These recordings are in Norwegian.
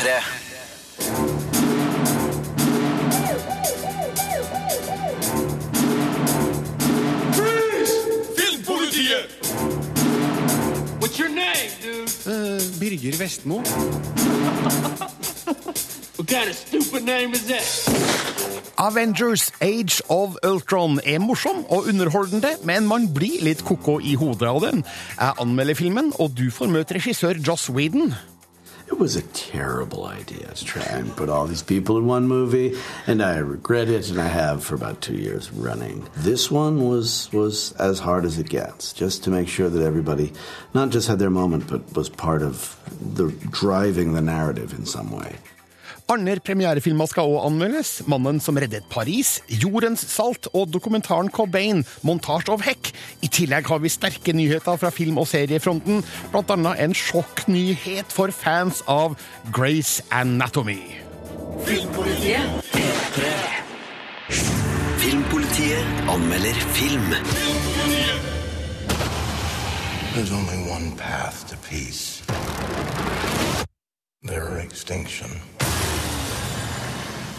P3. Filmpolitiet! What's your name, dude? Birger Vestmo. What kind of stupid name is that? Avengers Age of Ultron er morsom og underholdende, men man blir litt koko i hodet av den. Jeg anmelder filmen, og du får møte regissør Joss Whedon. It was a terrible idea to try and put all these people in one movie, and I regret it, and I have for about two years running. This one was was as hard as it gets, just to make sure that everybody not just had their moment, but was part of the driving the narrative in some way. Andre premierefilmer skal også anmeldes. 'Mannen som reddet Paris', 'Jordens salt' og dokumentaren 'Cobain', montasje of Hekk. I tillegg har vi sterke nyheter fra film- og seriefronten, annet en sjokknyhet for fans av Grace Anatomy. Filmpolitiet anmelder film. There's only one path to peace. Their extinction.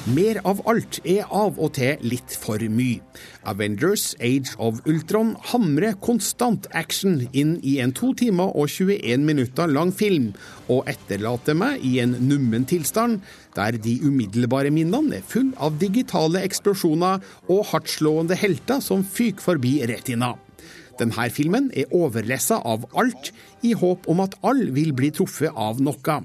Mer av alt er av og til litt for mye. Avengers Age of Ultron hamrer konstant action inn i en to timer og 21 minutter lang film, og etterlater meg i en nummen tilstand der de umiddelbare minnene er full av digitale eksplosjoner og hardtslående helter som fyker forbi retina. Denne filmen er overlessa av alt, i håp om at alle vil bli truffet av noe.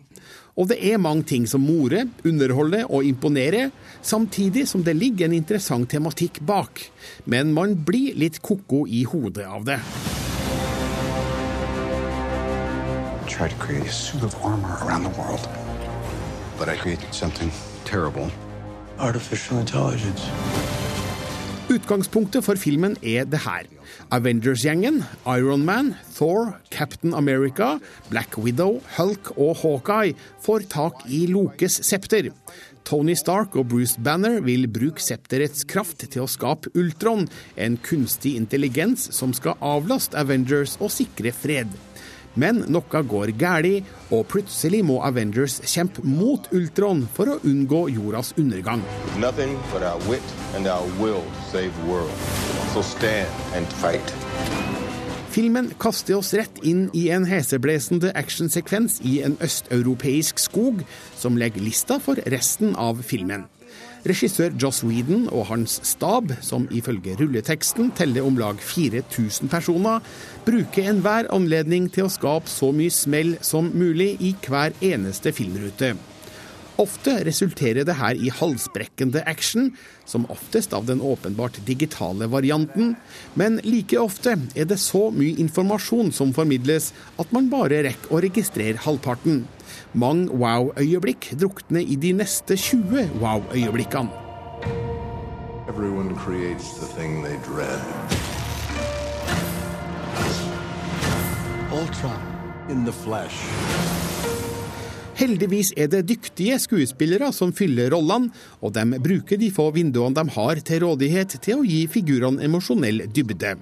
Og det er mange ting som morer, underholder og imponerer, samtidig som det ligger en interessant tematikk bak. Men man blir litt ko-ko i hodet av det. Tried to create a suit of armor around the world. But I created something terrible. Artificial intelligence. Utgangspunktet for filmen er det her. Avengers-gjengen, Iron Man, Thor, Captain America, Black Widow, Hulk og Hawkeye får tak i Lokes septer. Tony Stark og Bruce Banner vil bruke septerets kraft til å skape Ultron, en kunstig intelligens som skal avlaste Avengers og sikre fred. Men noe går galt, og plutselig må Avengers kjempe mot Ultron for å unngå jordas undergang. So. Filmen kaster oss rett inn i en heseblesende actionsekvens i en østeuropeisk skog, som legger lista for resten av filmen. Regissør Joss Whedon og hans stab, som ifølge rulleteksten teller om lag 4000 personer, bruker enhver anledning til å skape så mye smell som mulig i hver eneste filmrute. Ofte resulterer det her i halsbrekkende action, som oftest av den åpenbart digitale varianten, men like ofte er det så mye informasjon som formidles at man bare rekker å registrere halvparten. Mange wow-øyeblikk drukner i de neste 20 wow-øyeblikkene. Everyone creates the thing they dread. Ultron in the flesh. Heldigvis er det dyktige skuespillere som fyller rollene, og de bruker de få vinduene de har til rådighet til å gi figurene emosjonell dybde.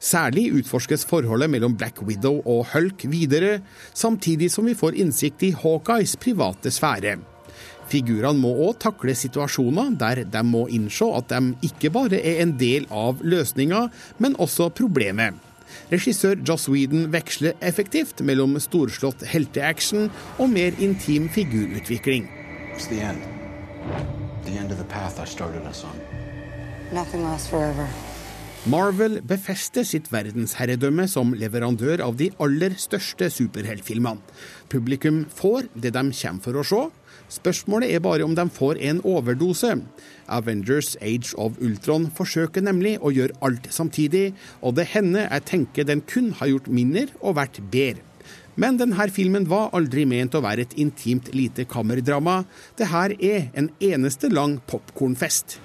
Særlig utforskes forholdet mellom Black Widow og Hulk videre, samtidig som vi får innsikt i Hawkeyes private sfære. Figurene må òg takle situasjoner der de må innse at de ikke bare er en del av løsninga, men også problemet. Regissør Joss Whedon veksler effektivt mellom storslått helteaction og mer intim figurutvikling. The end. The end Marvel befester sitt verdensherredømme som leverandør av de aller største superheltfilmene. Publikum får det de kommer for å se. Spørsmålet er bare om de får en overdose. Avengers Age of Ultron forsøker nemlig å gjøre alt samtidig, og det hender jeg tenker den kun har gjort mindre og vært bedre. Men denne filmen var aldri ment å være et intimt lite kammerdrama. Det her er en eneste lang popkornfest.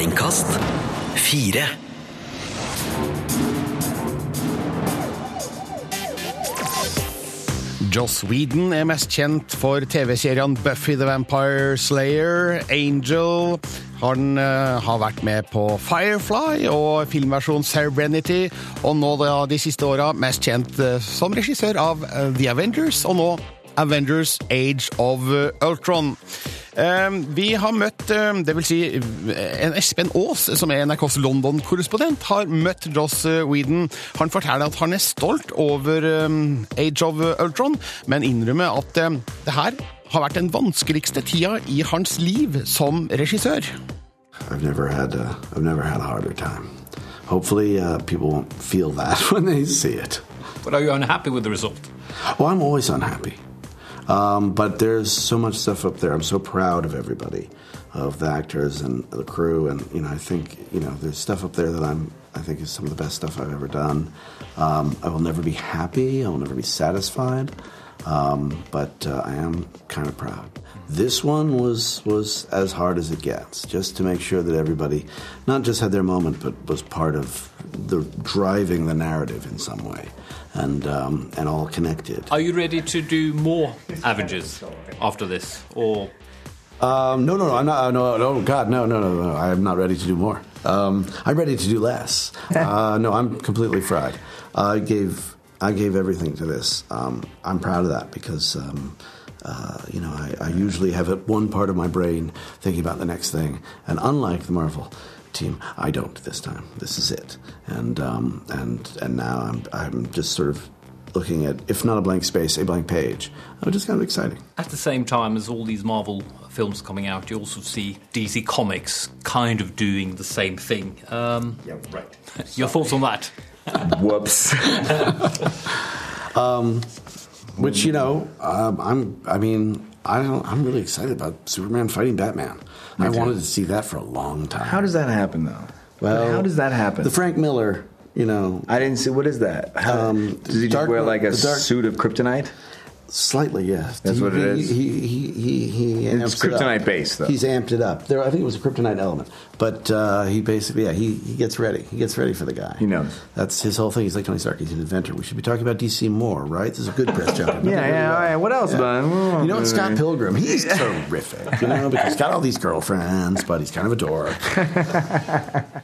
Terningkast fire. Joss Whedon er mest kjent for TV-seriene Buffy the Vampire Slayer, Angel, Han uh, har vært med på Firefly og filmversjon Serenity, og nå da, de siste åra mest kjent uh, som regissør av uh, The Avengers, og nå Avengers Age of Ultron. Eh, Vi har møtt, eh, det vil si en Espen Aas, som er NRKs London-korrespondent, har møtt Joss Weedon. Whedon. Han forteller at han er stolt over eh, Age of Ultron, men innrømmer at det her har vært den vanskeligste tida i hans liv som regissør. I've never had a, I've never had a harder time. Hopefully, uh, people won't feel that when they see it. But are you unhappy with the result? Well, I'm always unhappy. Um, but there's so much stuff up there. I'm so proud of everybody, of the actors and the crew, and you know, I think you know, there's stuff up there that I'm, I think is some of the best stuff I've ever done. Um, I will never be happy. I will never be satisfied, um, but uh, I am kind of proud. This one was was as hard as it gets, just to make sure that everybody, not just had their moment, but was part of the driving the narrative in some way, and um, and all connected. Are you ready to do more Avengers after this? Or Um, no, no, no, I'm not. uh, No, no, God, no, no, no, no. I am not ready to do more. Um, I'm ready to do less. uh, no, I'm completely fried. I gave, I gave everything to this. Um, I'm proud of that because, um, uh, you know, I, I usually have it one part of my brain thinking about the next thing, and unlike the Marvel team, I don't this time. This is it, and um, and and now I'm I'm just sort of looking at, if not a blank space, a blank page, which is kind of exciting. at the same time as all these Marvel films coming out, you also see DC Comics kind of doing the same thing. Um, Yeah, right. your thoughts on that? Whoops. um, Which you know, um, I'm. I mean, I don't. I'm really excited about Superman fighting Batman. I too. wanted to see that for a long time. How does that happen, though? Well, how does that happen? The Frank Miller, you know, I didn't see. What is that? How, Um, does he just Dark- wear like a Dark- suit of kryptonite? Slightly yes. That's he, what it he, is? He he he, he It's amps it up. kryptonite based, though. He's amped it up. There, I think it was a kryptonite element, but uh, he basically, yeah, he, he gets ready. He gets ready for the guy. He knows. That's his whole thing. He's like Tony Stark. He's an inventor. We should be talking about DC more, right? This is a good press job. Yeah, yeah. All right. What else about him? You know what, Scott Pilgrim? He's terrific. You know, because he's got all these girlfriends, but he's kind of a dork.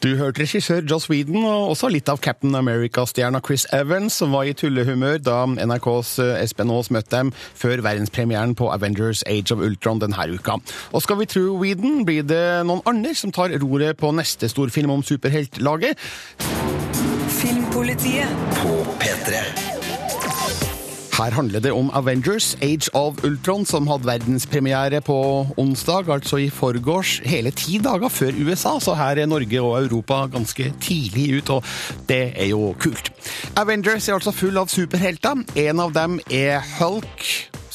Du hørte regissør Joss Whedon og også litt av Captain America-stjerna Chris Evans, som var i tullehumør da NRKs eh, Espen Aas møtte dem før verdenspremieren på Avengers Age of Ultron denne uka. Og skal vi tro Whedon, blir det noen andre som tar roret på neste storfilm om superheltlaget. Filmpolitiet. På P3. Her handler det om Avengers Age of Ultron, som hadde verdenspremiere på onsdag, altså i forgårs, hele ti dager før USA, så her er Norge og Europa ganske tidlig ut, og det er jo kult. Avengers er altså full av superhelter. En av dem er Hulk,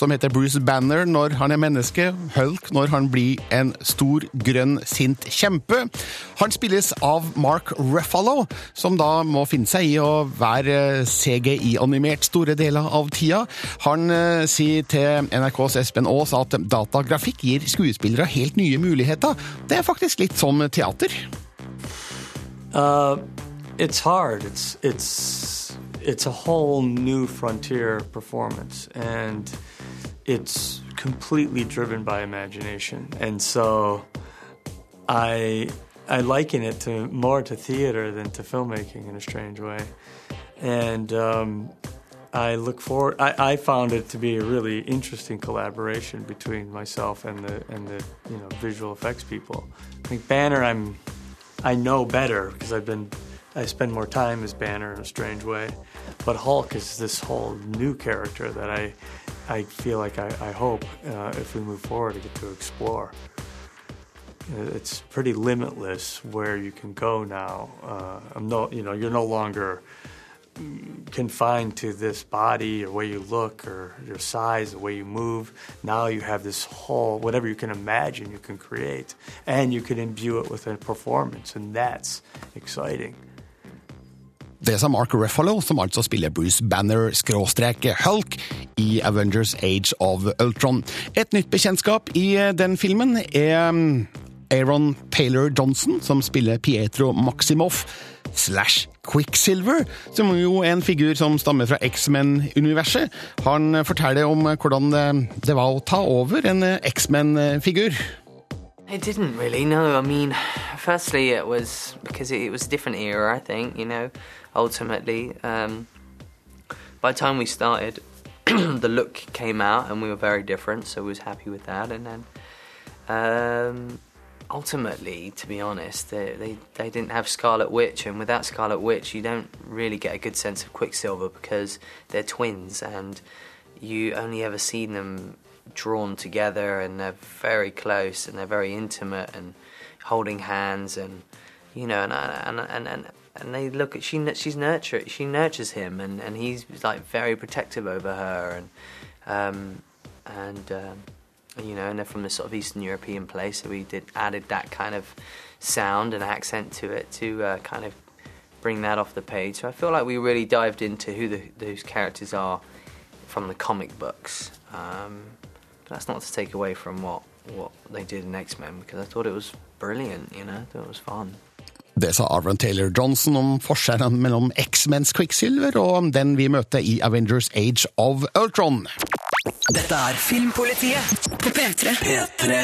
som heter Bruce Banner når han er menneske, Hulk når han blir en stor, grønn, sint kjempe. Han spilles av Mark Ruffalo, som da må finne seg i å være CGI-animert store deler av tida. Han eh, sier til NRKs Espen Aas at datagrafikk gir skuespillere helt nye muligheter. Det er faktisk litt som teater. Uh, it's hard. It's it's it's a whole new frontier performance, and it's completely driven by imagination. And so, I I liken it to more to theater than to filmmaking in a strange way. And um, I look forward. I, I found it to be a really interesting collaboration between myself and the and the you know visual effects people. I think Banner, I'm I know better because I've been I spend more time as Banner in a strange way. But Hulk is this whole new character that I I feel like I, I hope uh, if we move forward to get to explore. Uh, It's pretty limitless where you can go now. Uh, I'm no, you know, you're no longer mm, confined to this body or way you look or your size, the way you move. Now you have this whole whatever you can imagine, you can create, and you can imbue it with a performance, and that's exciting. Det sa Mark Ruffalo, som altså spiller Bruce Banner-Hulk i Avengers Age of Ultron. Et nytt bekjentskap i eh, den filmen er mm, Aaron Taylor Johnson, som spiller Pietro Maximoff slash Quicksilver, som jo er en figur som stammer fra X-Men-universet. Han forteller om hvordan det- var å ta over en eh, X-Men-figur. It didn't really. No, I mean, firstly, it was because it was a different era. I think you know, ultimately, um, by the time we started, the look came out and we were very different. So we was happy with that. And then, um, ultimately, to be honest, they, they they didn't have Scarlet Witch, and without Scarlet Witch, you don't really get a good sense of Quicksilver because they're twins, and you only ever see them drawn together, and they're very close, and they're very intimate, and holding hands, and you know, and and and. and and they look at she she's nurture she nurtures him and, and he's like very protective over her and um, and um, you know and they're from the sort of Eastern European place so we did added that kind of sound and accent to it to uh, kind of bring that off the page. So I feel like we really dived into who the, those characters are from the comic books. Um, that's not to take away from what what they did in X-Men because I thought it was brilliant you know I thought it was fun Det sa Arvin Taylor Johnson om forskjellen mellom X-Mens Quicksilver og den vi møter i Avengers Age of Ultron. Dette er Filmpolitiet på P3. P3.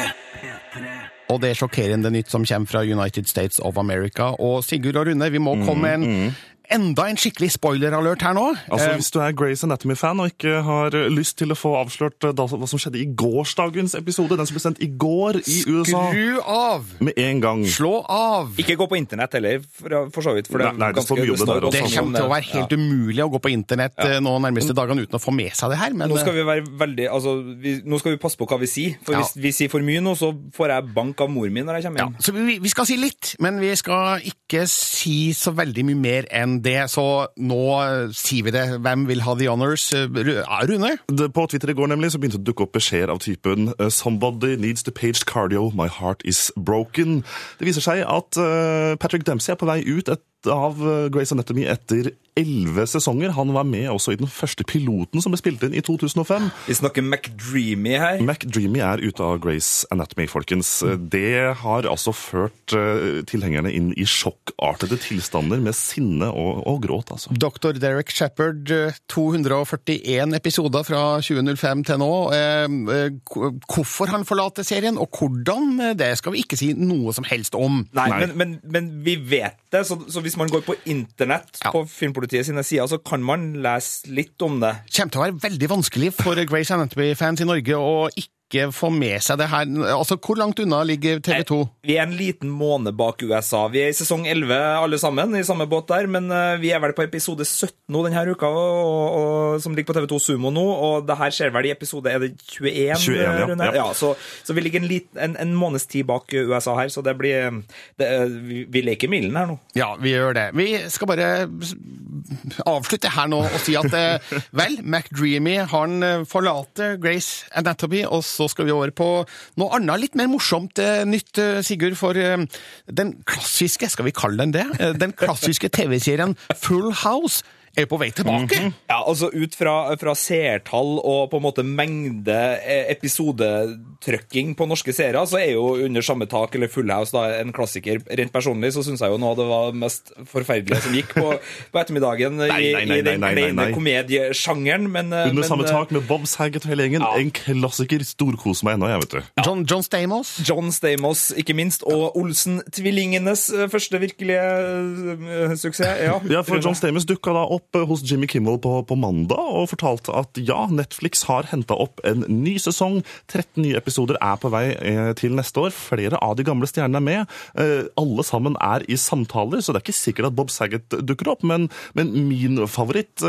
Og det er sjokkerende nytt som kommer fra United States of America. Og Sigurd og Rune, vi må komme med en enda en skikkelig spoiler-alert her nå. Altså, Eh, Hvis du er Grace Anatomy-fan og ikke har lyst til å få avslørt eh, da, hva som skjedde i gårsdagens episode, den som ble sendt i går i USA Skru av! Med en gang. Slå av! Ikke gå på internett heller, for, for så vidt. For Nei, nei, det står mye om det der også. Det kommer til å være helt umulig å gå på internett ja. nå nærmeste dagene uten å få med seg det her. Men Nå skal vi være veldig Altså, vi, nå skal vi passe på hva vi sier. For Ja. hvis vi sier for mye nå, så får jeg bank av mor min når jeg kommer hjem. Så vi, vi skal si litt, men vi skal ikke si så veldig mye mer enn det. Så nå eh, sier vi det. Hvem vil ha the honors? Er ja, Rune? På Twitter i går nemlig så begynte det å dukke opp beskjeder av typen eh, Somebody needs to page cardio, my heart is broken. Det viser seg at eh, Patrick Dempsey er på vei ut et, av Grace Grey's Anatomy etter elleve sesonger. Han var med også i den første piloten som ble spilt inn i 2005. Vi snakker McDreamy her. McDreamy er ute av Grey's Anatomy, folkens. Det har altså ført eh, tilhengerne inn i sjokkartede tilstander med sinne og, og gråt, altså. Dr. Derek Shepherd, eh, 241 episoder fra 2005 til nå. Eh, eh, Hvorfor han forlater serien, og hvordan, eh, det skal vi ikke si noe som helst om. Nei, Men, men, men vi vet det, så, så hvis man går på internett på Filmpolitiet sine sider, så kan man lese litt om det. kommer til å være veldig vanskelig for Grace Anatomy-fans i Norge å ikke få med seg det her. Altså, Hvor langt unna ligger TV 2? Vi er en liten måned bak USA. Vi er i sesong 11 alle sammen, i samme båt der, men eh, vi er vel på episode 17 nå denne uka, og, og, som ligger på TV2 Sumo nå, og det her skjer vel i episode er det 21? 21, ja. Rune? Ja. ja så, så vi ligger en, lit, en, en måneds tid bak USA her, så det blir det, vi, vi leker milen her nå. Ja, vi gjør det. Vi skal bare avslutte her nå og si at eh, vel, McDreamy han eh, forlater Grace Anatomy, og så skal vi over på noe annet litt mer morsomt eh, nytt, eh, Sigurd. For eh, den klassiske, skal vi kalle den det, den klassiske TV-serien Full House er på vei tilbake. Ja, altså Ut fra, fra seertall og på en måte mengde eh, episodetrykking på norske seere, så er jo Under samme tak eller Full House da, en klassiker. Rent personlig så syns jeg jo noe av det var mest forferdelige som gikk på, på ettermiddagen i, Nei, nei, nei, i den rene komediesjangeren. Men, eh, Under men, samme eh, tak med Bob Saget og hele gjengen. En klassiker. Storkoser meg ennå, jeg, vet du. John, John Stamos. John Stamos, ikke minst, og Olsen-tvillingenes første virkelige suksess. Ja, Ja, for John Stamos dukka da opp eh, hos Jimmy Kimmel på, på mandag og fortalte at ja, Netflix har henta opp en ny sesong. 13 nye episoder er på vei eh, til neste år. Flere av de gamle stjernene er med. Eh, alle sammen er i samtaler, så det er ikke sikkert at Bob Saget dukker opp. Men, men min favoritt,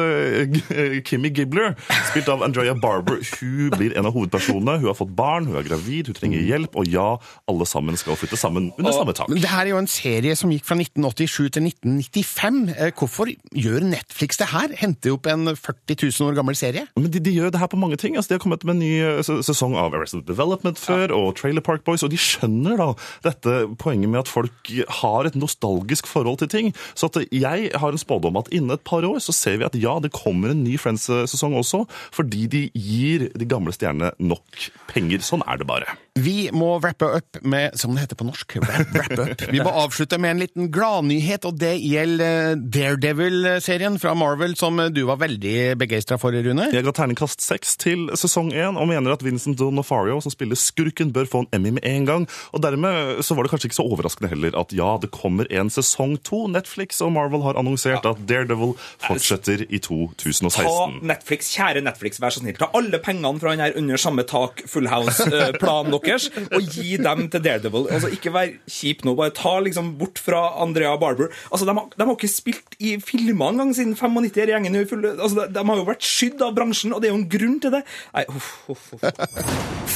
Kimmy Gibbler, spilt av Andrea Barber, hun blir en av hovedpersonene. Hun har fått barn, hun er gravid, hun trenger hjelp, og ja, alle sammen skal flytte sammen under samme tak. Men det her er jo en serie som gikk fra 1987 til 1995. Eh, Hvorfor gjør Netflix det her? Henter opp en 40 000 år gammel serie? Men de, de gjør det her på mange ting. Altså, de har kommet med en ny eh, sesong av Arrested Development før, og Trailer Park Boys, og de skjønner da dette poenget med at folk har et nostalgisk forhold til ting. Så jeg har en spådom at innen et par år så ser vi at ja, det kommer en ny Friends-sesong også, fordi de gir de gamle stjernene nok penger. Sånn er det bare. Vi må wrappe up med, som det heter på norsk, wrap, up. Vi må avslutte med en liten gladnyhet, og det gjelder eh, Daredevil-serien fra Marvel, som du var veldig begeistra for, Rune. Jeg ga terningkast seks til sesong én, og mener at Vincent Donofario, som spiller skurken, bør få en Emmy med en gang. Og dermed så var det kanskje ikke så overraskende heller at ja, det kommer en sesong to. Netflix og Marvel har annonsert at Daredevil fortsetter i 2016. Ta Netflix, kjære Netflix, vær så snill. Ta alle pengene fra den her under samme tak Full House-planen deres og gi dem til Daredevil. Altså, Ikke vær kjip nå. Bare ta liksom bort fra Andrea Barber. Altså, De har, de har ikke spilt i filmer engang siden 95. er gjengen fulle. Altså, de, de har jo vært skydd av bransjen, og det er jo en grunn til det. Nei, uff, uff, uff.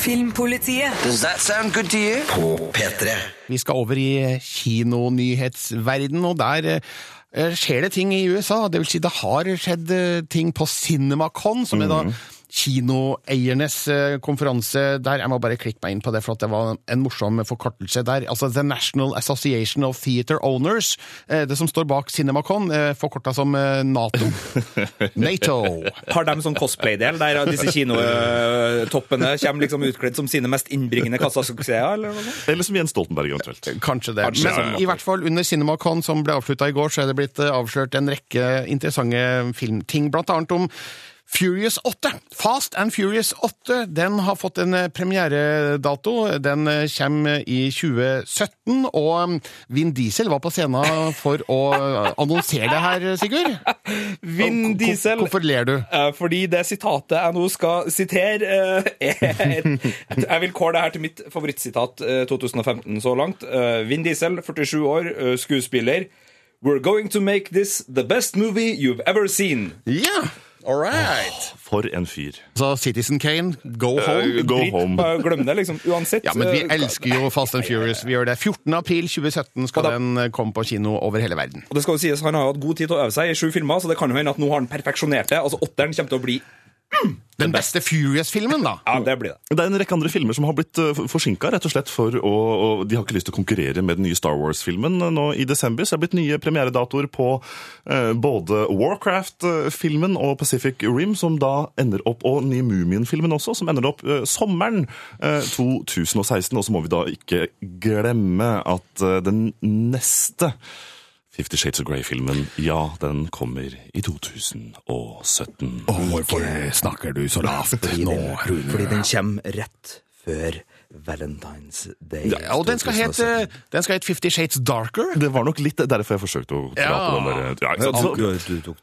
Filmpolitiet. Does that sound good to you? På P3. Vi skal over i kinonyhetsverden, og der eh, skjer det ting i USA. Det vil si, det har skjedd eh, ting på CinemaCon, som er da kinoeiernes eh, konferanse der. Jeg må bare klikke meg inn på det, for at det var en morsom forkortelse der. Altså The National Association of Theatre Owners. eh, Det som står bak CinemaCon, forkorta som eh, Nato. Nato. Har de sånn cosplay-del der disse kinotoppene kommer liksom utkledd som sine mest innbringende kassasuksesser? Eller noe? Eller som Jens Stoltenberg, eventuelt. Kanskje det. Kanskje, Men ja. i hvert fall under CinemaCon, som ble avslutta i går, så er det blitt eh, avslørt en rekke interessante filmting, blant annet om Furious 8. Fast and Furious 8 den har fått en eh, premieredato. Den eh, kommer i 2017, og um, Vin Diesel var på scenen for å eh, annonsere det her, Sigurd. Vin Diesel Hvorfor ler du? Fordi det sitatet jeg nå skal sitere, Jeg vil kåre det her til mitt favorittsitat eh, 2015 så langt. Vin Diesel, 47 år, skuespiller. We're going to make this the best movie you've ever seen. Ja, all right. For en fyr. Så Citizen Kane, go home. Go Dritt, home. bare Glem det, liksom. Uansett. Ja, men vi eh, elsker jo Fast and Furious. Vi gjør det. 14. april 2017 skal da- den eh, komme på kino over hele verden. Og det skal jo sies, Han har jo hatt god tid til å øve seg i sju filmer, så det kan jo hende at nå har han perfeksjonert det. Altså, Åtteren kommer til å bli Den beste Furious-filmen, da. Ja, det blir det. Det er en rekke andre filmer som har blitt uh, forsinka, rett og slett for å og De har ikke lyst til å konkurrere med den nye Star Wars-filmen. Nå i desember så det er blitt nye premieredatoer på eh, både Warcraft-filmen og Pacific Rim, som da ender opp, og ny nye Mumien-filmen også, som ender opp eh, sommeren eh, 2016. Og så må vi da ikke glemme at eh, den neste Fifty Shades of Grey-filmen, ja, den kommer i 2017. Hvorfor snakker du så lavt nå, Rune? Fordi den kommer rett før Valentine's Day. Ja, og den skal hete den skal hete Fifty Shades Darker. Det var nok litt derfor jeg forsøkte å dra Ja. på den der. Ja? Så-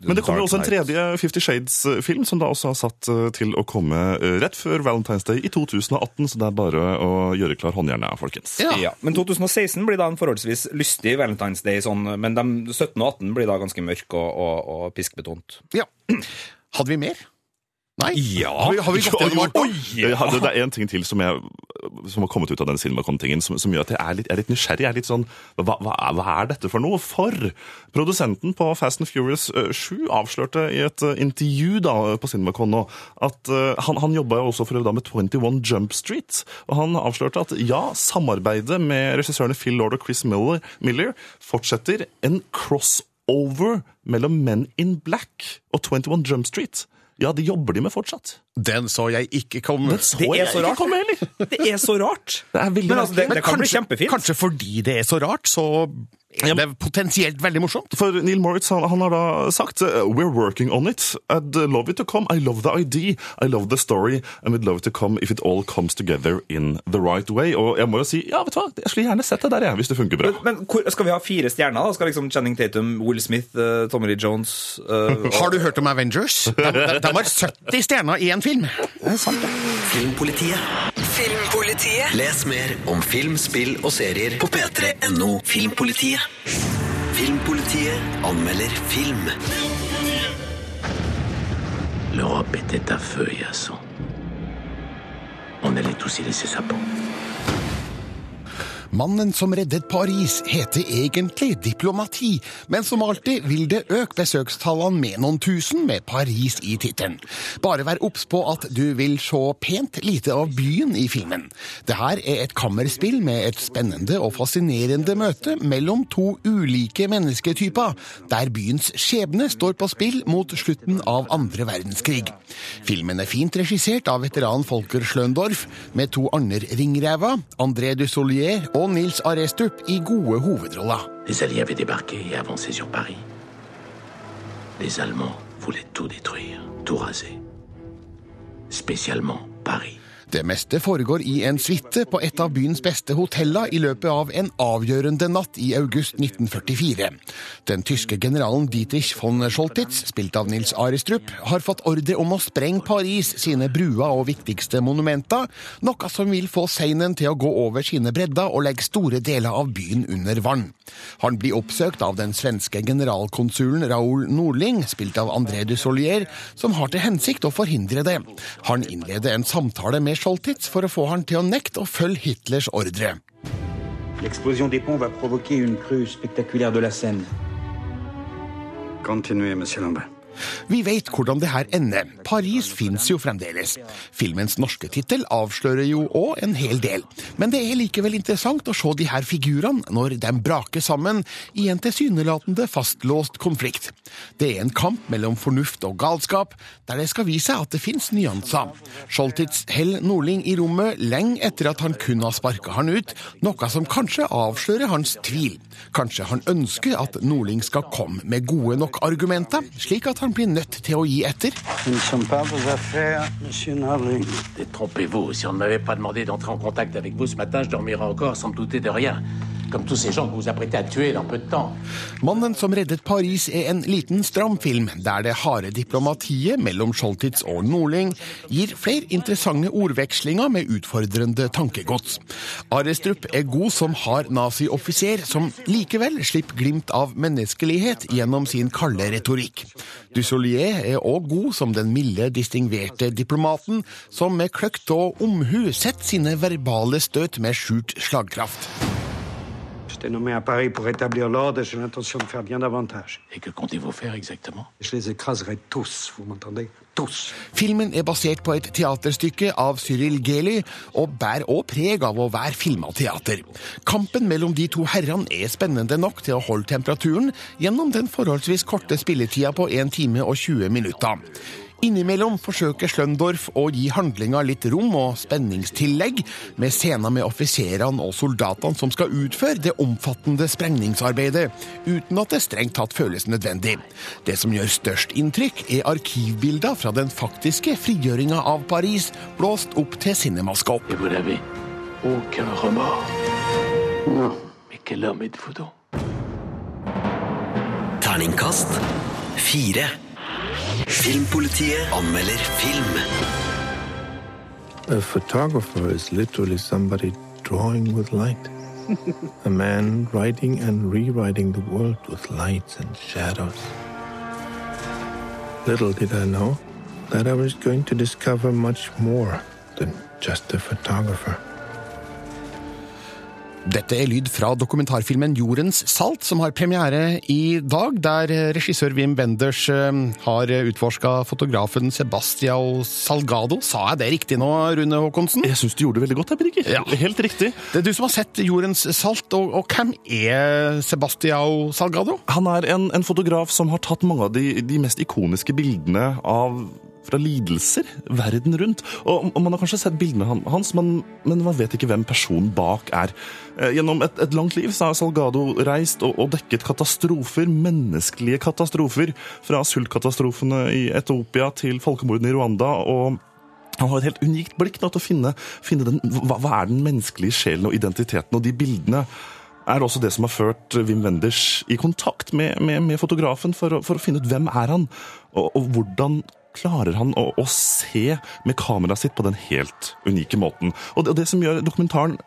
Men det kommer jo også en tredje Fifty Shades-film, som da også har satt eh, til å komme eh, rett før Valentine's Day i 2018, så det er bare å gjøre klar håndjernet, folkens. Ja. Men 2016 blir da en forholdsvis lystig Valentine's Day, sånn, men de 17 og 18 blir da ganske mørk og, og, og piskbetont. Ja. Hadde vi mer? Nei? Ja. Har vi, har vi gått gjennom alt? Oi! Det er en ting til som, jeg, som har kommet ut av den CinemaCon-tingen, som, som gjør at jeg er litt, jeg er litt nysgjerrig. Jeg er litt sånn, hva, hva, er- hva er dette for noe? For produsenten på Fast and Furious eh, 7 avslørte i et eh, intervju da, på CinemaCon nå at uh, han, han jobba jo også for da med 21 Jump Street. Og han avslørte at ja, samarbeidet med regissørene Phil Lord og Chris Miller, Miller fortsetter en crossover mellom Men in Black og 21 Jump Street. Ja, det jobber de med fortsatt. Den så jeg ikke komme. så Det er jeg så ikke rart. komme heller. Det er så rart! Det er veldig Men altså, det, merkelig. det kan bli kjempefint. kanskje fordi det er så rart, så er det potensielt veldig morsomt. For Neil Moritz han, han har da sagt uh, We're working on it. I'd love it to come. I love the idea. I love the story. And we'd love it to come if it all comes together in the right way. Og jeg må jo si, ja, vet du hva, jeg skulle gjerne sett det der, jeg, hvis det funker bra. Men hvor, skal vi ha fire stjerner? da? Skal liksom Channing Tatum, Will Smith, uh, Tommy Lee Jones uh, og- Har du hørt om Avengers? De, de, de har 70 stjerner i en film. Det er sant, det. Filmpolitiet. Filmpolitiet. Les mer om film, spill og serier på p3.no Filmpolitiet. Filmpolitiet anmelder film. L'Europe était à feu et à sang. On allait tous y laisser sa peau. Mannen som reddet Paris heter egentlig Diplomati, men som alltid vil det øke besøkstallene med noen tusen med Paris i tittelen. Bare vær obs på at du vil se pent lite av byen i filmen. Det her er et kammerspill med et spennende og fascinerende møte mellom to ulike mennesketyper, der byens skjebne står på spill mot slutten av andre verdenskrig. Filmen er fint regissert av veteran Folker Schløndorf, med to andre ringrever, André Dussolier og Les Alliés avaient débarqué et avancé sur Paris. Les Allemands voulaient tout détruire, tout raser. Spécialement Paris. Det meste foregår i en suite på et av byens beste hoteller i løpet av en avgjørende natt i august 1944. Den tyske generalen Dietrich von Scholtitz, spilt av Nils Arestrup, har fått ordre om å sprenge Paris sine bruer og viktigste monumenter, noe som vil få Seinen til å gå over sine bredder og legge store deler av byen under vann. Han blir oppsøkt av den svenske generalkonsulen Raoul Nordling, spilt av André Dussolier, som har til hensikt å forhindre det. Han innleder en samtale med Scholtitz for å få han til å nekte å følge Hitlers ordre. L'explosion des ponts va provoquer une crue spectaculaire de la Seine. Continuez, monsieur Lambert. Vi vet hvordan det her ender. Paris fins jo fremdeles. Filmens norske tittel avslører jo òg en hel del. Men det er likevel interessant å se de her figurene når de braker sammen i en tilsynelatende fastlåst konflikt. Det er en kamp mellom fornuft og galskap, der det skal vise seg at det fins nyanser. Scholtitz holder Nordling i rommet lenge etter at han kun har sparka han ut, noe som kanskje avslører hans tvil. Kanskje han ønsker at Nordling skal komme med gode nok argumenter, slik at han blir nødt til å gi etter. Ce ne sont pas vos affaires, monsieur Nardling. Détrompez-vous, si on ne m'avait pas demandé d'entrer en contact avec vous ce matin, je dormirais encore sans me douter de rien. Comme tous ces gens que vous vous apprêtez à tuer dans peu de temps. Mannen som reddet Paris er en liten stram film, der det harde diplomatiet mellom Scholtitz og Nordling gir flere interessante ordvekslinger med utfordrende tankegods. Arestrup er god som hard nazioffiser, som likevel slipper glimt av menneskelighet gjennom sin kalde retorikk. Dussolier er òg god som den milde, distingverte diplomaten, som med kløkt og omhu setter sine verbale støt med skjult slagkraft. J'étais nommé à Paris pour rétablir l'ordre et j'ai l'intention de faire bien davantage. Et que comptez-vous faire exactement Je les écraserai tous, vous m'entendez Tous. Filmen er basert på et teaterstykke av Cyril Geli, og bærer òg preg av å være filma teater. Kampen mellom de to herrene er spennende nok til å holde temperaturen gjennom den forholdsvis korte spilletida på 1 time og 20 minutter. Innimellom forsøker Sløndorf å gi handlinga litt rom og spenningstillegg, med scener med offiserene og soldatene som skal utføre det omfattende sprengningsarbeidet, uten at det strengt tatt føles nødvendig. Det som gjør størst inntrykk, er arkivbilder fra den faktiske frigjøringa av Paris, blåst opp til cinemaskop. Et vous n'avez aucun remords Non. Mais quel homme êtes-vous donc Terningkast fire. Filmpolitiet anmelder film. A photographer is literally somebody drawing with light. A man writing and rewriting the world with lights and shadows. Little did I know that I was going to discover much more than just a photographer. Dette er lyd fra dokumentarfilmen Jordens salt, som har premiere i dag, der regissør Wim Wenders eh, har utforska fotografen Sebastiao Salgado. Sa jeg det riktig nå, Rune Håkonsen? Jeg syns du gjorde det veldig godt, Birger. Ja. Helt riktig. Det er du som har sett Jordens salt, og, og hvem er Sebastiao Salgado? Han er en, en fotograf som har tatt mange av de, de mest ikoniske bildene av fra lidelser verden rundt. Og, og Man har kanskje sett bildene hans, men, men man vet ikke hvem personen bak er. Eh, Gjennom et, et langt liv så har Salgado reist og, og dekket katastrofer, menneskelige katastrofer. Fra sultkatastrofene i Etiopia til folkemordene i Rwanda. og han har et helt unikt blikk da, til å finne, finne den, hva, hva er den menneskelige sjelen og identiteten. Og de bildene er også det som har ført Wim Wenders i kontakt med, med, med fotografen for å, for å finne ut hvem er han og, og hvordan klarer han å, å se med kameraet sitt på den helt unike måten. Og det, og det som gjør dokumentaren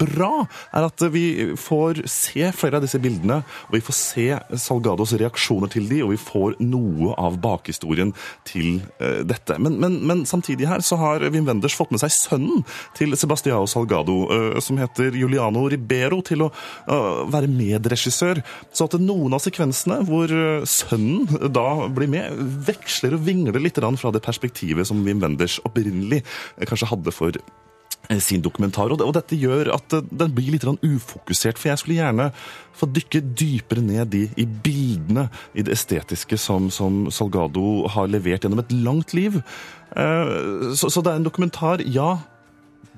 bra, er at vi får se flere av disse bildene, og vi får se Salgados reaksjoner til de, og vi får noe av bakhistorien til uh, dette. Men, men, men samtidig her så har Wim Wenders fått med seg sønnen til Sebastiao Salgado, uh, som heter Juliano Ribero, til å uh, være medregissør. Så at noen av sekvensene hvor sønnen da blir med, veksler og vingler litt fra det perspektivet som Wim Wenders opprinnelig eh, kanskje hadde for eh, sin dokumentar. Og, dette gjør at eh, den blir litt ufokusert, for jeg skulle gjerne få dykke dypere ned i, i bildene, i det estetiske som, som Salgado har levert gjennom et langt liv. Så, så det er en dokumentar, ja.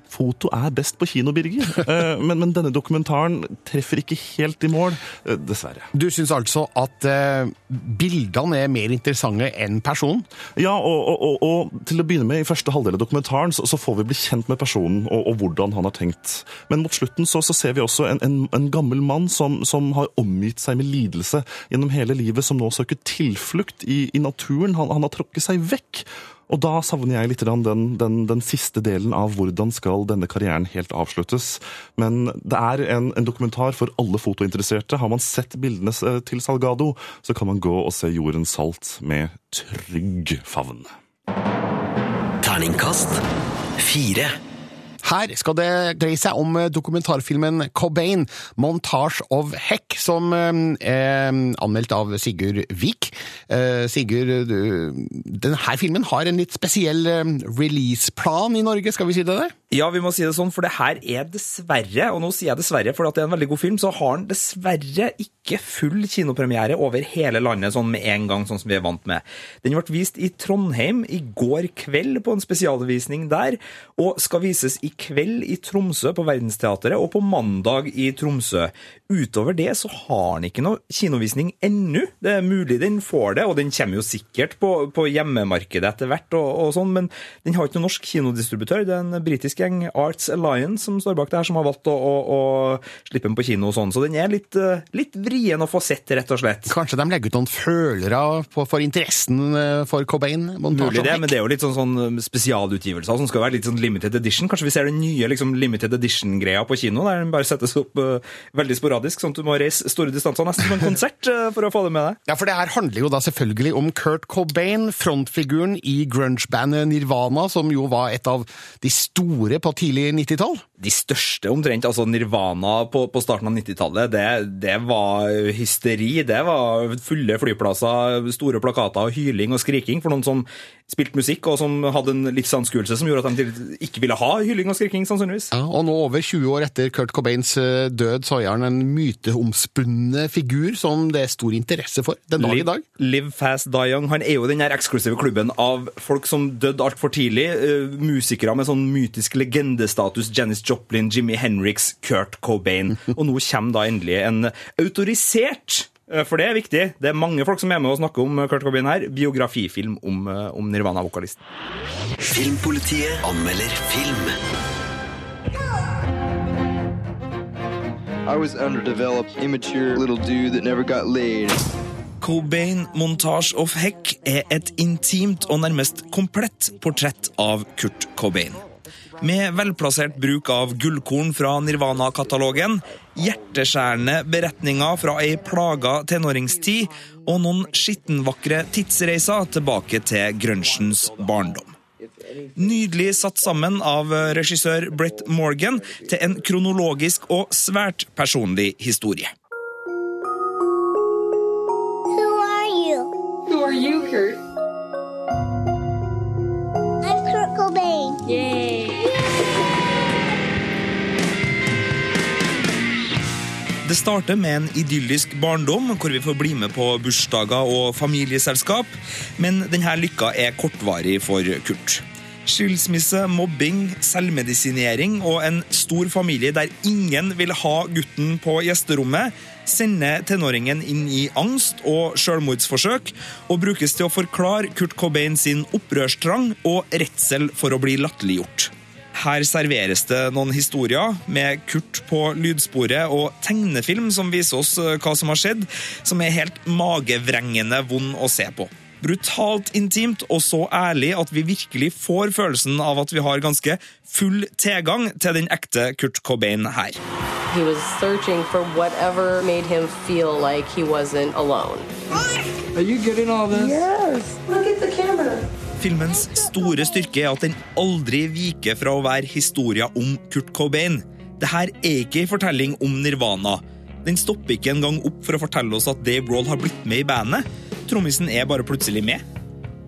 Foto er best på kino, Birger, Eh, men, men denne dokumentaren treffer ikke helt i mål, eh, dessverre. Du syns altså at eh, bildene er mer interessante enn personen? Ja, og, og, og, og til å begynne med, i første halvdel av dokumentaren, så, så får vi bli kjent med personen og, og hvordan han har tenkt. Men mot slutten så, så ser vi også en, en, en gammel mann som, som har omgitt seg med lidelse gjennom hele livet, som nå søker tilflukt i, i naturen. Han, han har tråkket seg vekk. Og da savner jeg litt den, den, den siste delen av hvordan skal denne karrieren helt avsluttes. Men det er en, en dokumentar for alle fotointeresserte. Har man sett bildene eh, til Salgado, så kan man gå og se jorden salt med trygg favn. Terningkast fire. Her skal det dreie seg om dokumentarfilmen Cobain, 'Montage of Heck', som eh, er anmeldt av Sigurd Vik. Eh, Sigurd, denne filmen har en litt spesiell eh, releaseplan i Norge, skal vi si det? det? Ja, vi må si det sånn, for det her er dessverre, og nå sier jeg dessverre for at det er en veldig god film, så har den dessverre ikke full kinopremiere over hele landet sånn med en gang, sånn som vi er vant med. Den ble vist i Trondheim i går kveld på en spesialvisning der, og skal vises i kveld i Tromsø på Verdensteatret og på mandag i Tromsø. Utover det så har den ikke noe kinovisning ennå. Det er mulig den får det, og den kommer jo sikkert på, på hjemmemarkedet etter hvert, og, og sånn, men den har ikke noen norsk kinodistributør. Det er en britisk gjeng, Arts Alliance, som står bak det her, som har valgt å, å, å slippe den på kino og sånn. Så den er litt, eh, litt vrien å få sett, rett og slett. Kanskje de legger ut noen følere på, for interessen eh, for Cobain? Mulig det, men det er jo litt sånn, sånn spesialutgivelser som skal være litt sånn limited edition. Kanskje vi ser den nye liksom, limited edition-greia på kino, der den bare settes opp uh, veldig sporadisk, sånn at du må reise store distanser nesten som en konsert uh, for å få det med deg. Ja, for det her handler jo da selvfølgelig om Kurt Cobain, frontfiguren i grunge-bandet Nirvana, som jo var et av de store på tidlig 90-tall. De største omtrent, altså Nirvana på, på starten av 90-tallet, det, det var hysteri. Det var fulle flyplasser, store plakater, og hyling og skriking for noen som spilte musikk, og som hadde en livsanskuelse som gjorde at de ikke ville ha hyling og skriking, sannsynligvis. Ja, og nå over 20 år etter Kurt Cobains eh, død, så er han en myteomspunnet figur som det er stor interesse for den dag i dag. Live Fast Die Young. Han er jo den eksklusive klubben av folk som døde altfor tidlig. eh, musikere med sånn mytisk legendestatus. Janis Joplin, Jimmy Henriks, Kurt Cobain. Og nå kommer da endelig en autorisert eh, for det er viktig. Det er mange folk som er med og snakker om Kurt Cobain her. Biografifilm om, eh, om Nirvana-vokalisten. Filmpolitiet anmelder film. I was underdeveloped, immature little dude that never got laid. Cobain Montage of Heck er et intimt og nærmest komplett portrett av Kurt Cobain. Med velplassert bruk av gullkorn fra Nirvana-katalogen, hjerteskjærende beretninger fra ei plaga tenåringstid og noen skittenvakre tidsreiser tilbake til grunchens barndom. Nydelig satt sammen av regissør Brett Morgan til en kronologisk og svært personlig historie. Det starter med en idyllisk barndom, hvor vi får bli med på bursdager og familieselskap, men denne lykka er kortvarig for Kurt. Skilsmisse, mobbing, selvmedisinering og en stor familie der ingen vil ha gutten på gjesterommet, sender tenåringen inn i angst og selvmordsforsøk, og brukes til å forklare Kurt Cobain sin opprørstrang og redsel for å bli latterliggjort. Her serveres det noen historier med Kurt på lydsporet og tegnefilm som viser oss eh, hva som har skjedd, som er helt magevrengende vond å se på. brutalt intimt og så ærlig at vi virkelig får følelsen av at vi har ganske full tilgang til den ekte Kurt Cobain her. He was searching for whatever made him feel like he wasn't alone. Are you getting all this? Yes. Look at the camera. Filmens store styrke er at den aldri viker fra å være historia om Kurt Cobain. Dette er ikke en fortelling om Nirvana. Den stopper ikke engang opp for å fortelle oss at Dave Roll har blitt med i bandet. Trommisen er bare plutselig med.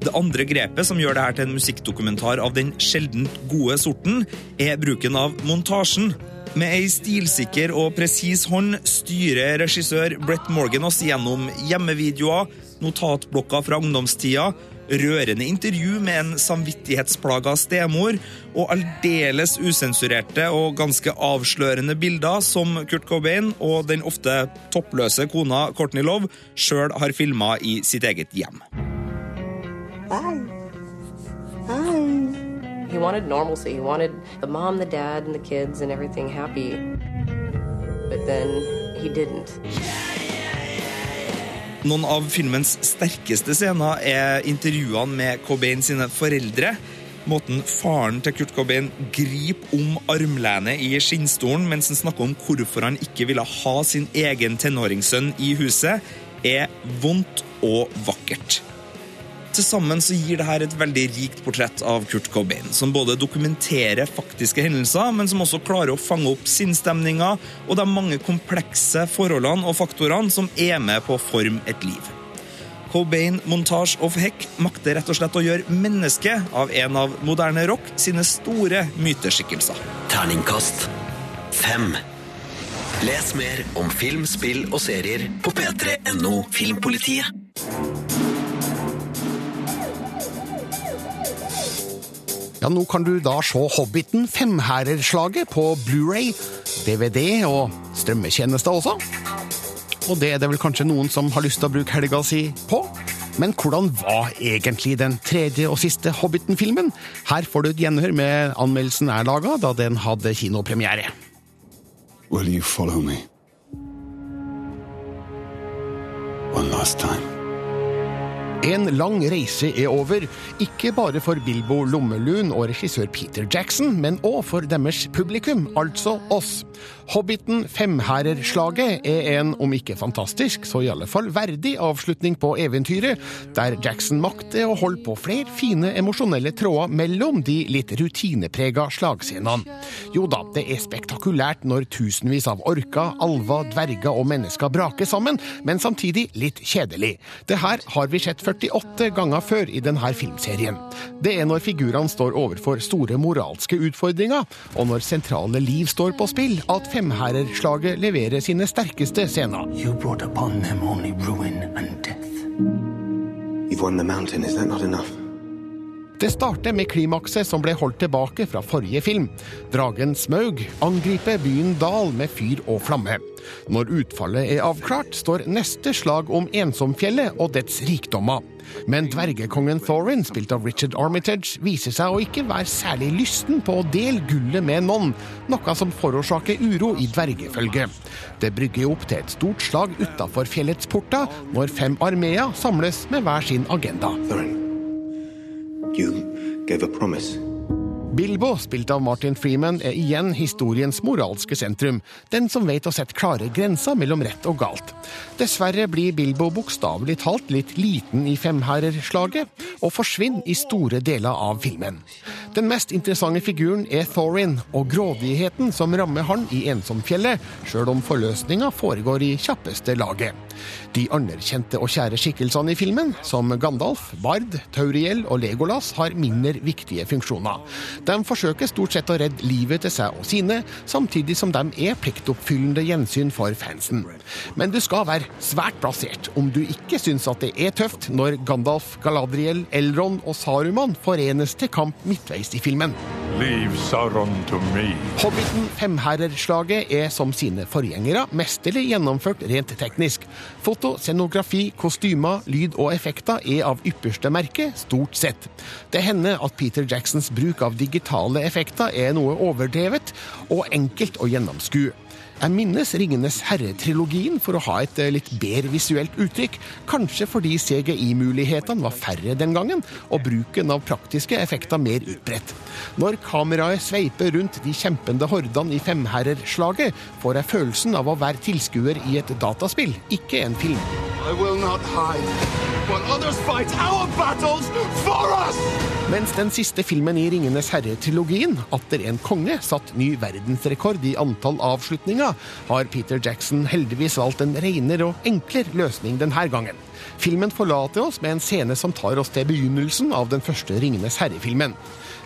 Det andre grepet som gjør dette til en musikkdokumentar av den sjeldent gode sorten, er bruken av montasjen. Med ei stilsikker og presis hånd styrer regissør Brett Morgan oss gjennom hjemmevideoer, notatblokker fra ungdomstida, rørende intervju med en samvittighetsplaga stemor og aldeles usensurerte og ganske avslørende bilder som Kurt Cobain og den ofte toppløse kona Courtney Love sjøl har filma i sitt eget hjem. Hi. Hi. He wanted normalcy. He wanted the mom, the dad, and the kids and everything happy. But then he didn't. Noen av filmens sterkeste scener er intervjuene med Cobain sine foreldre. Måten faren til Kurt Cobain griper om armlenet i skinnstolen mens han snakker om hvorfor han ikke ville ha sin egen tenåringssønn i huset, er vondt og vakkert. Til sammen så gir dette et veldig rikt portrett av Kurt Cobain, som både dokumenterer faktiske hendelser, men som også klarer å fange opp sinnsstemninga og de mange komplekse forholdene og faktorene som er med på å forme et liv. Cobain Montage of Heck makter rett og slett å gjøre mennesket av en av moderne rock sine store myteskikkelser. Terningkast 5. Les mer om film, spill og serier på p3.no Filmpolitiet. Ja, nå kan du da se Hobbiten femhærerslaget på Blu-ray, DVD og strømmetjenester også. Og det er det vel kanskje noen som har lyst til å bruke helga si på. Men hvordan var egentlig den tredje og siste Hobbiten-filmen? Her får du et gjenhør med anmeldelsen er laga da den hadde kinopremiere. Will you follow me? One last time. En lang reise er over, ikke bare for Bilbo Lommelun og regissør Peter Jackson, men òg for deres publikum, altså oss. Hobbiten Femhærerslaget er en, om ikke fantastisk, så i alle fall verdig avslutning på eventyret, der Jackson makter å holde på flere fine emosjonelle tråder mellom de litt rutineprega slagscenene. Jo da, det er spektakulært når tusenvis av orker, alver, dverger og mennesker braker sammen, men samtidig litt kjedelig. Det her har vi sett 48 ganger før i denne filmserien. Det er når figurene står overfor store moralske utfordringer, og når sentrale liv står på spill, at femhærerslaget leverer sine sterkeste scener. You brought upon them only ruin and death. You've won the mountain, is that not enough? Det starter med klimakset som ble holdt tilbake fra forrige film. Dragen Smaug angriper byen Dal med fyr og flamme. Når utfallet er avklart, står neste slag om Ensomfjellet og dets rikdommer. Men dvergekongen Thorin, spilt av Richard Armitage, viser seg å ikke være særlig lysten på å dele gullet med noen, noe som forårsaker uro i dvergefølget. Det brygger opp til et stort slag utafor fjellets porter, når fem armeer samles med hver sin agenda. Bilbo, spilt av Martin Freeman, er igjen historiens moralske sentrum. Den som vet å sette klare grenser mellom rett og galt. Dessverre blir Bilbo bokstavelig talt litt liten i femherrerslaget, og forsvinner i store deler av filmen. Den mest interessante figuren er Thorin, og grådigheten som rammer han i Ensomfjellet, sjøl om forløsninga foregår i kjappeste laget. De anerkjente og kjære skikkelsene i filmen, som Gandalf, Bard, Tauriel og Legolas, har mindre viktige funksjoner. De forsøker stort sett å redde livet til seg og sine, samtidig som de er pliktoppfyllende gjensyn for fansen. Men du skal være svært plassert om du ikke syns at det er tøft når Gandalf, Galadriel, Elrond og Saruman forenes til kamp midtveis i filmen. Leave Sauron to me. Hobbiten Femherrerslaget er som sine forgjengere mesterlig gjennomført rent teknisk. Foto, scenografi, kostymer, lyd og effekter er av ypperste merke, stort sett. Det hender at Peter Jacksons bruk av digitale effekter er noe overdrevet og enkelt å gjennomskue. Jeg minnes Ringenes herre-trilogien for å ha et eh, litt bedre visuelt uttrykk, kanskje fordi CGI-mulighetene var færre den gangen, og bruken av praktiske effekter mer utbredt. Når kameraet sveiper rundt de kjempende hordene i femherrerslaget, får jeg følelsen av å være tilskuer i et dataspill, ikke en film. I will not hide Mens den siste filmen i Ringenes herre-trilogien, Atter en konge, satt ny verdensrekord i antall avslutninger, har Peter Jackson heldigvis valgt en renere og enklere løsning denne gangen. Filmen forlater oss med en scene som tar oss til begynnelsen av den første Ringenes herre-filmen.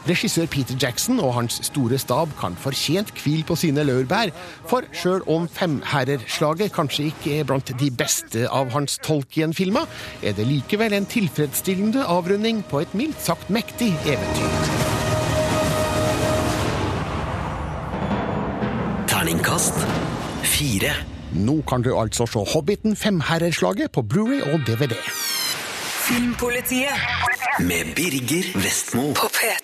Regissør Peter Jackson og hans store stab kan fortjent hvile på sine laurbær, for sjøl om Femherrerslaget kanskje ikke er blant de beste av hans Tolkien-filmer, er det likevel en tilfredsstillende avrunding på et mildt sagt mektig eventyr. Terningkast fire. Nå kan du altså se Hobbiten Femherrerslaget på Blu-ray og DVD. Filmpolitiet Med Birger Vestmo. på P3.